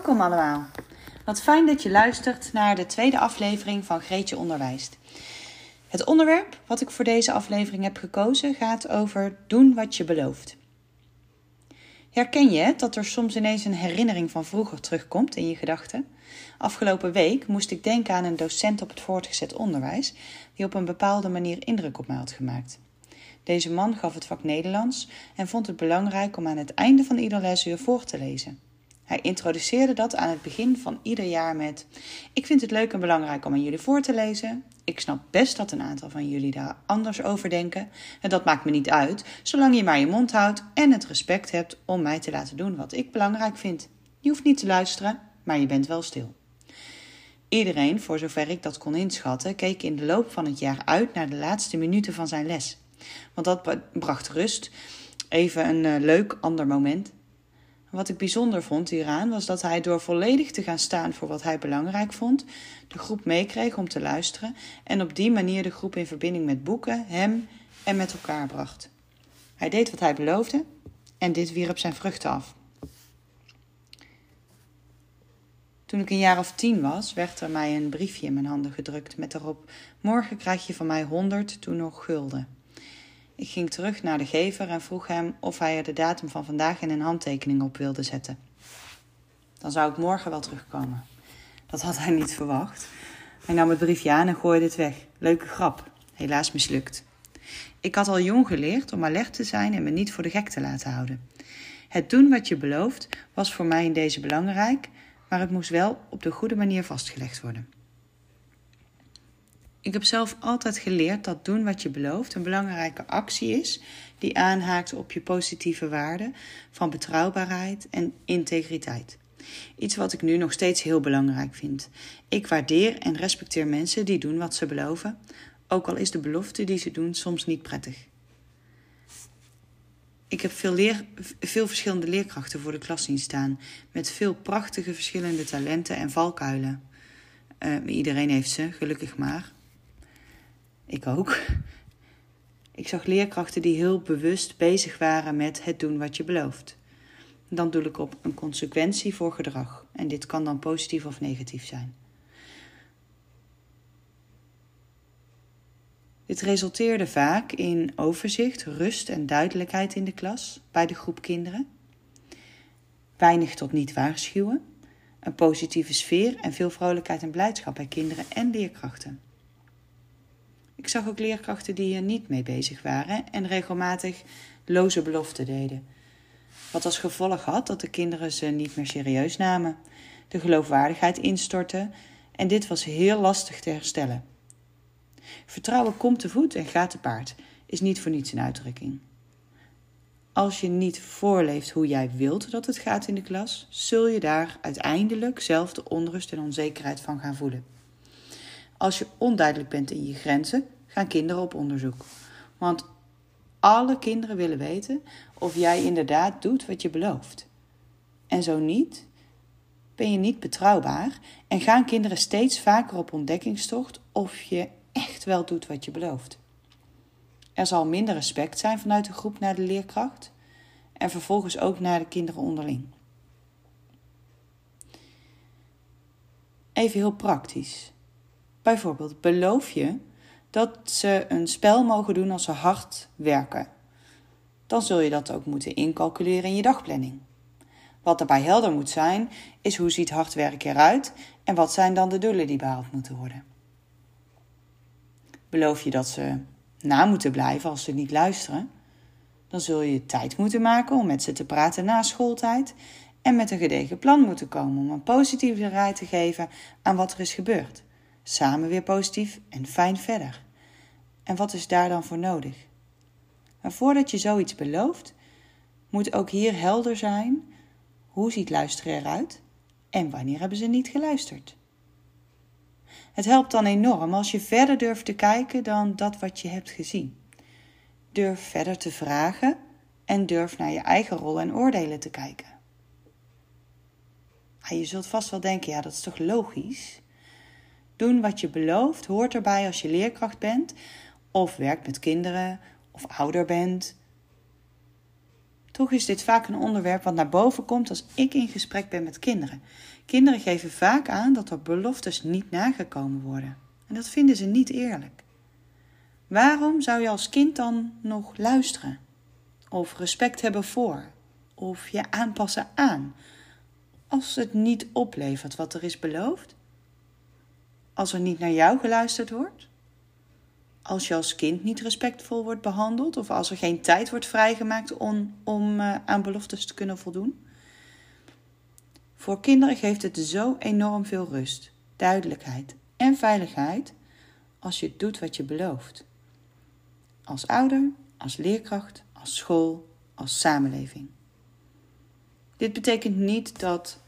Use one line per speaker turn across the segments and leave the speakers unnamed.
Welkom allemaal. Wat fijn dat je luistert naar de tweede aflevering van Greetje Onderwijst. Het onderwerp wat ik voor deze aflevering heb gekozen gaat over doen wat je belooft. Herken je dat er soms ineens een herinnering van vroeger terugkomt in je gedachten? Afgelopen week moest ik denken aan een docent op het voortgezet onderwijs die op een bepaalde manier indruk op mij had gemaakt. Deze man gaf het vak Nederlands en vond het belangrijk om aan het einde van ieder lesuur voor te lezen. Hij introduceerde dat aan het begin van ieder jaar met: Ik vind het leuk en belangrijk om aan jullie voor te lezen. Ik snap best dat een aantal van jullie daar anders over denken. En dat maakt me niet uit, zolang je maar je mond houdt en het respect hebt om mij te laten doen wat ik belangrijk vind. Je hoeft niet te luisteren, maar je bent wel stil. Iedereen, voor zover ik dat kon inschatten, keek in de loop van het jaar uit naar de laatste minuten van zijn les. Want dat bracht rust. Even een uh, leuk ander moment. Wat ik bijzonder vond hieraan was dat hij door volledig te gaan staan voor wat hij belangrijk vond, de groep meekreeg om te luisteren en op die manier de groep in verbinding met boeken, hem en met elkaar bracht. Hij deed wat hij beloofde en dit wierp zijn vruchten af. Toen ik een jaar of tien was, werd er mij een briefje in mijn handen gedrukt met erop: Morgen krijg je van mij honderd, toen nog gulden. Ik ging terug naar de gever en vroeg hem of hij er de datum van vandaag in een handtekening op wilde zetten. Dan zou ik morgen wel terugkomen. Dat had hij niet verwacht. Hij nam het briefje aan en gooide het weg. Leuke grap. Helaas mislukt. Ik had al jong geleerd om alert te zijn en me niet voor de gek te laten houden. Het doen wat je belooft was voor mij in deze belangrijk, maar het moest wel op de goede manier vastgelegd worden. Ik heb zelf altijd geleerd dat doen wat je belooft een belangrijke actie is die aanhaakt op je positieve waarden van betrouwbaarheid en integriteit. Iets wat ik nu nog steeds heel belangrijk vind. Ik waardeer en respecteer mensen die doen wat ze beloven, ook al is de belofte die ze doen soms niet prettig. Ik heb veel, leer, veel verschillende leerkrachten voor de klas zien staan, met veel prachtige verschillende talenten en valkuilen. Uh, iedereen heeft ze, gelukkig maar. Ik ook. Ik zag leerkrachten die heel bewust bezig waren met het doen wat je belooft. Dan doe ik op een consequentie voor gedrag. En dit kan dan positief of negatief zijn. Dit resulteerde vaak in overzicht, rust en duidelijkheid in de klas bij de groep kinderen. Weinig tot niet waarschuwen, een positieve sfeer en veel vrolijkheid en blijdschap bij kinderen en leerkrachten. Ik zag ook leerkrachten die er niet mee bezig waren en regelmatig loze beloften deden. Wat als gevolg had dat de kinderen ze niet meer serieus namen, de geloofwaardigheid instortte en dit was heel lastig te herstellen. Vertrouwen komt te voet en gaat te paard, is niet voor niets een uitdrukking. Als je niet voorleeft hoe jij wilt dat het gaat in de klas, zul je daar uiteindelijk zelf de onrust en onzekerheid van gaan voelen. Als je onduidelijk bent in je grenzen, gaan kinderen op onderzoek. Want alle kinderen willen weten of jij inderdaad doet wat je belooft. En zo niet, ben je niet betrouwbaar en gaan kinderen steeds vaker op ontdekkingstocht of je echt wel doet wat je belooft. Er zal minder respect zijn vanuit de groep naar de leerkracht en vervolgens ook naar de kinderen onderling. Even heel praktisch. Bijvoorbeeld, beloof je dat ze een spel mogen doen als ze hard werken. Dan zul je dat ook moeten incalculeren in je dagplanning. Wat daarbij helder moet zijn, is hoe ziet hard werken eruit en wat zijn dan de doelen die behaald moeten worden. Beloof je dat ze na moeten blijven als ze niet luisteren, dan zul je tijd moeten maken om met ze te praten na schooltijd en met een gedegen plan moeten komen om een positieve draai te geven aan wat er is gebeurd samen weer positief en fijn verder. En wat is daar dan voor nodig? Maar voordat je zoiets belooft, moet ook hier helder zijn hoe ziet luisteren eruit en wanneer hebben ze niet geluisterd. Het helpt dan enorm als je verder durft te kijken dan dat wat je hebt gezien. Durf verder te vragen en durf naar je eigen rol en oordelen te kijken. je zult vast wel denken, ja, dat is toch logisch? Doen wat je belooft hoort erbij als je leerkracht bent, of werkt met kinderen, of ouder bent. Toch is dit vaak een onderwerp wat naar boven komt als ik in gesprek ben met kinderen. Kinderen geven vaak aan dat er beloftes niet nagekomen worden. En dat vinden ze niet eerlijk. Waarom zou je als kind dan nog luisteren? Of respect hebben voor? Of je aanpassen aan? Als het niet oplevert wat er is beloofd? Als er niet naar jou geluisterd wordt? Als je als kind niet respectvol wordt behandeld? Of als er geen tijd wordt vrijgemaakt om, om uh, aan beloftes te kunnen voldoen? Voor kinderen geeft het zo enorm veel rust, duidelijkheid en veiligheid als je doet wat je belooft. Als ouder, als leerkracht, als school, als samenleving. Dit betekent niet dat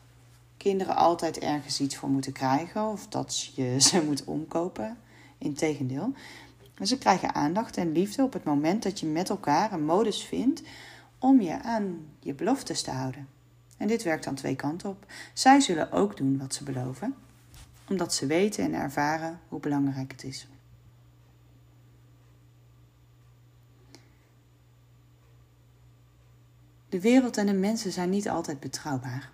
kinderen altijd ergens iets voor moeten krijgen of dat je ze moet omkopen. Integendeel. Ze krijgen aandacht en liefde op het moment dat je met elkaar een modus vindt om je aan je beloftes te houden. En dit werkt aan twee kanten op. Zij zullen ook doen wat ze beloven, omdat ze weten en ervaren hoe belangrijk het is. De wereld en de mensen zijn niet altijd betrouwbaar.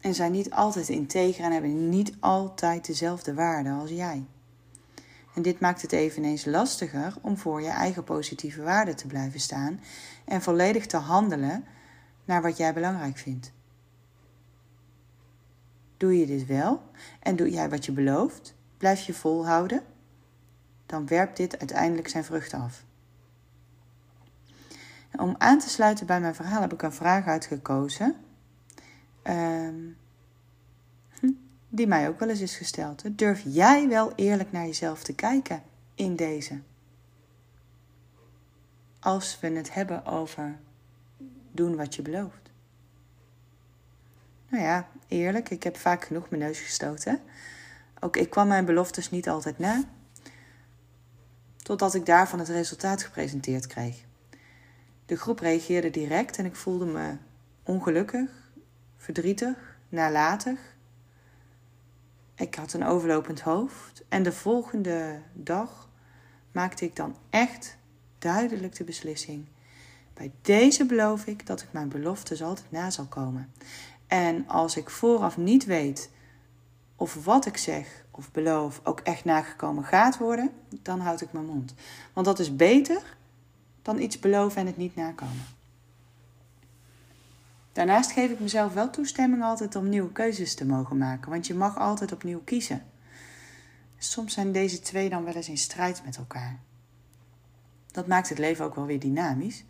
En zijn niet altijd integer en hebben niet altijd dezelfde waarde als jij. En dit maakt het eveneens lastiger om voor je eigen positieve waarde te blijven staan en volledig te handelen naar wat jij belangrijk vindt. Doe je dit wel en doe jij wat je belooft, blijf je volhouden, dan werpt dit uiteindelijk zijn vruchten af. Om aan te sluiten bij mijn verhaal heb ik een vraag uitgekozen. Ehm, hm, die mij ook wel eens is gesteld. Durf jij wel eerlijk naar jezelf te kijken in deze? Als we het hebben over doen wat je belooft. Nou ja, eerlijk, ik heb vaak genoeg mijn neus gestoten. Ook ik kwam mijn beloftes niet altijd na. Totdat ik daarvan het resultaat gepresenteerd kreeg. De groep reageerde direct en ik voelde me ongelukkig, verdrietig, nalatig. Ik had een overlopend hoofd en de volgende dag maakte ik dan echt duidelijk de beslissing. Bij deze beloof ik dat ik mijn beloftes altijd na zal komen. En als ik vooraf niet weet of wat ik zeg of beloof ook echt nagekomen gaat worden, dan houd ik mijn mond. Want dat is beter dan iets beloven en het niet nakomen. Daarnaast geef ik mezelf wel toestemming altijd om nieuwe keuzes te mogen maken, want je mag altijd opnieuw kiezen. Soms zijn deze twee dan wel eens in strijd met elkaar. Dat maakt het leven ook wel weer dynamisch.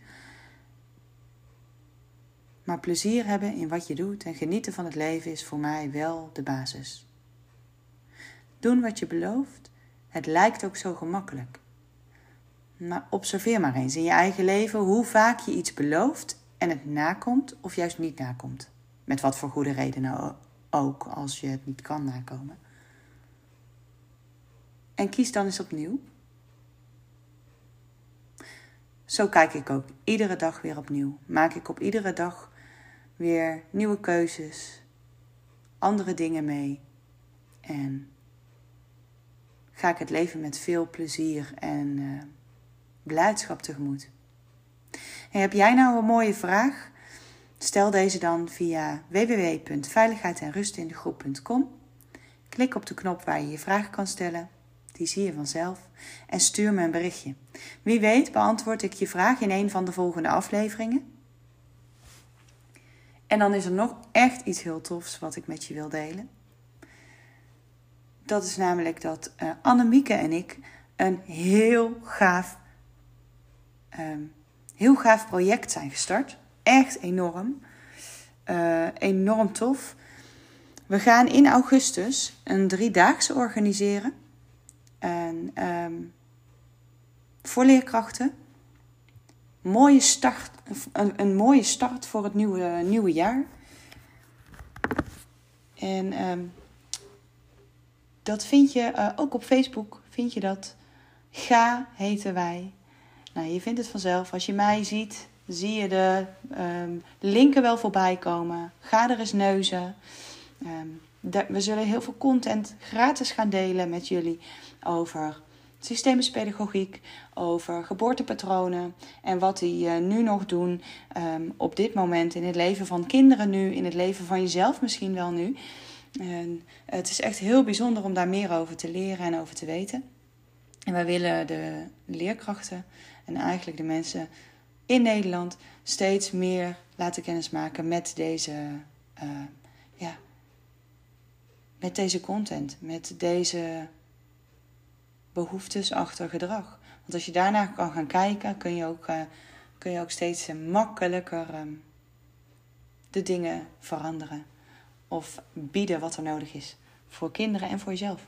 Maar plezier hebben in wat je doet en genieten van het leven is voor mij wel de basis. Doen wat je belooft, het lijkt ook zo gemakkelijk. Maar observeer maar eens in je eigen leven hoe vaak je iets belooft en het nakomt of juist niet nakomt. Met wat voor goede redenen ook, als je het niet kan nakomen. En kies dan eens opnieuw. Zo kijk ik ook iedere dag weer opnieuw. Maak ik op iedere dag weer nieuwe keuzes, andere dingen mee. En ga ik het leven met veel plezier en uh, blijdschap tegemoet. En heb jij nou een mooie vraag? Stel deze dan via www.veiligheid-en-rustindgroep.com. Klik op de knop waar je je vraag kan stellen. Die zie je vanzelf. En stuur me een berichtje. Wie weet beantwoord ik je vraag in een van de volgende afleveringen. En dan is er nog echt iets heel tofs wat ik met je wil delen. Dat is namelijk dat uh, Annemieke en ik een heel gaaf, um, heel gaaf project zijn gestart. Echt enorm. Uh, enorm tof. We gaan in augustus een driedaagse organiseren. En, um, voor leerkrachten mooie start, een, een, mooie start voor het nieuwe, nieuwe jaar. En um, dat vind je uh, ook op Facebook. Vind je dat? Ga heten wij. Nou, je vindt het vanzelf. Als je mij ziet, zie je de um, linken wel voorbij komen. Ga er eens neuzen. Um, we zullen heel veel content gratis gaan delen met jullie over systemische pedagogiek, over geboortepatronen en wat die uh, nu nog doen um, op dit moment in het leven van kinderen nu, in het leven van jezelf misschien wel nu. En het is echt heel bijzonder om daar meer over te leren en over te weten. En wij willen de leerkrachten en eigenlijk de mensen in Nederland steeds meer laten kennismaken met deze, uh, ja, met deze content, met deze behoeftes achter gedrag. Want als je daarnaar kan gaan kijken, kun je ook, uh, kun je ook steeds makkelijker um, de dingen veranderen. Of bieden wat er nodig is voor kinderen en voor jezelf.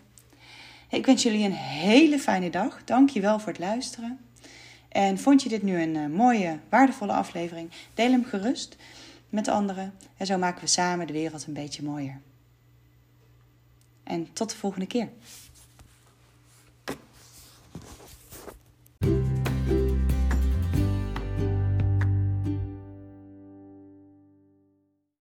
Ik wens jullie een hele fijne dag. Dank je wel voor het luisteren. En vond je dit nu een uh, mooie, waardevolle aflevering? Deel hem gerust met anderen. En zo maken we samen de wereld een beetje mooier. En tot de volgende keer.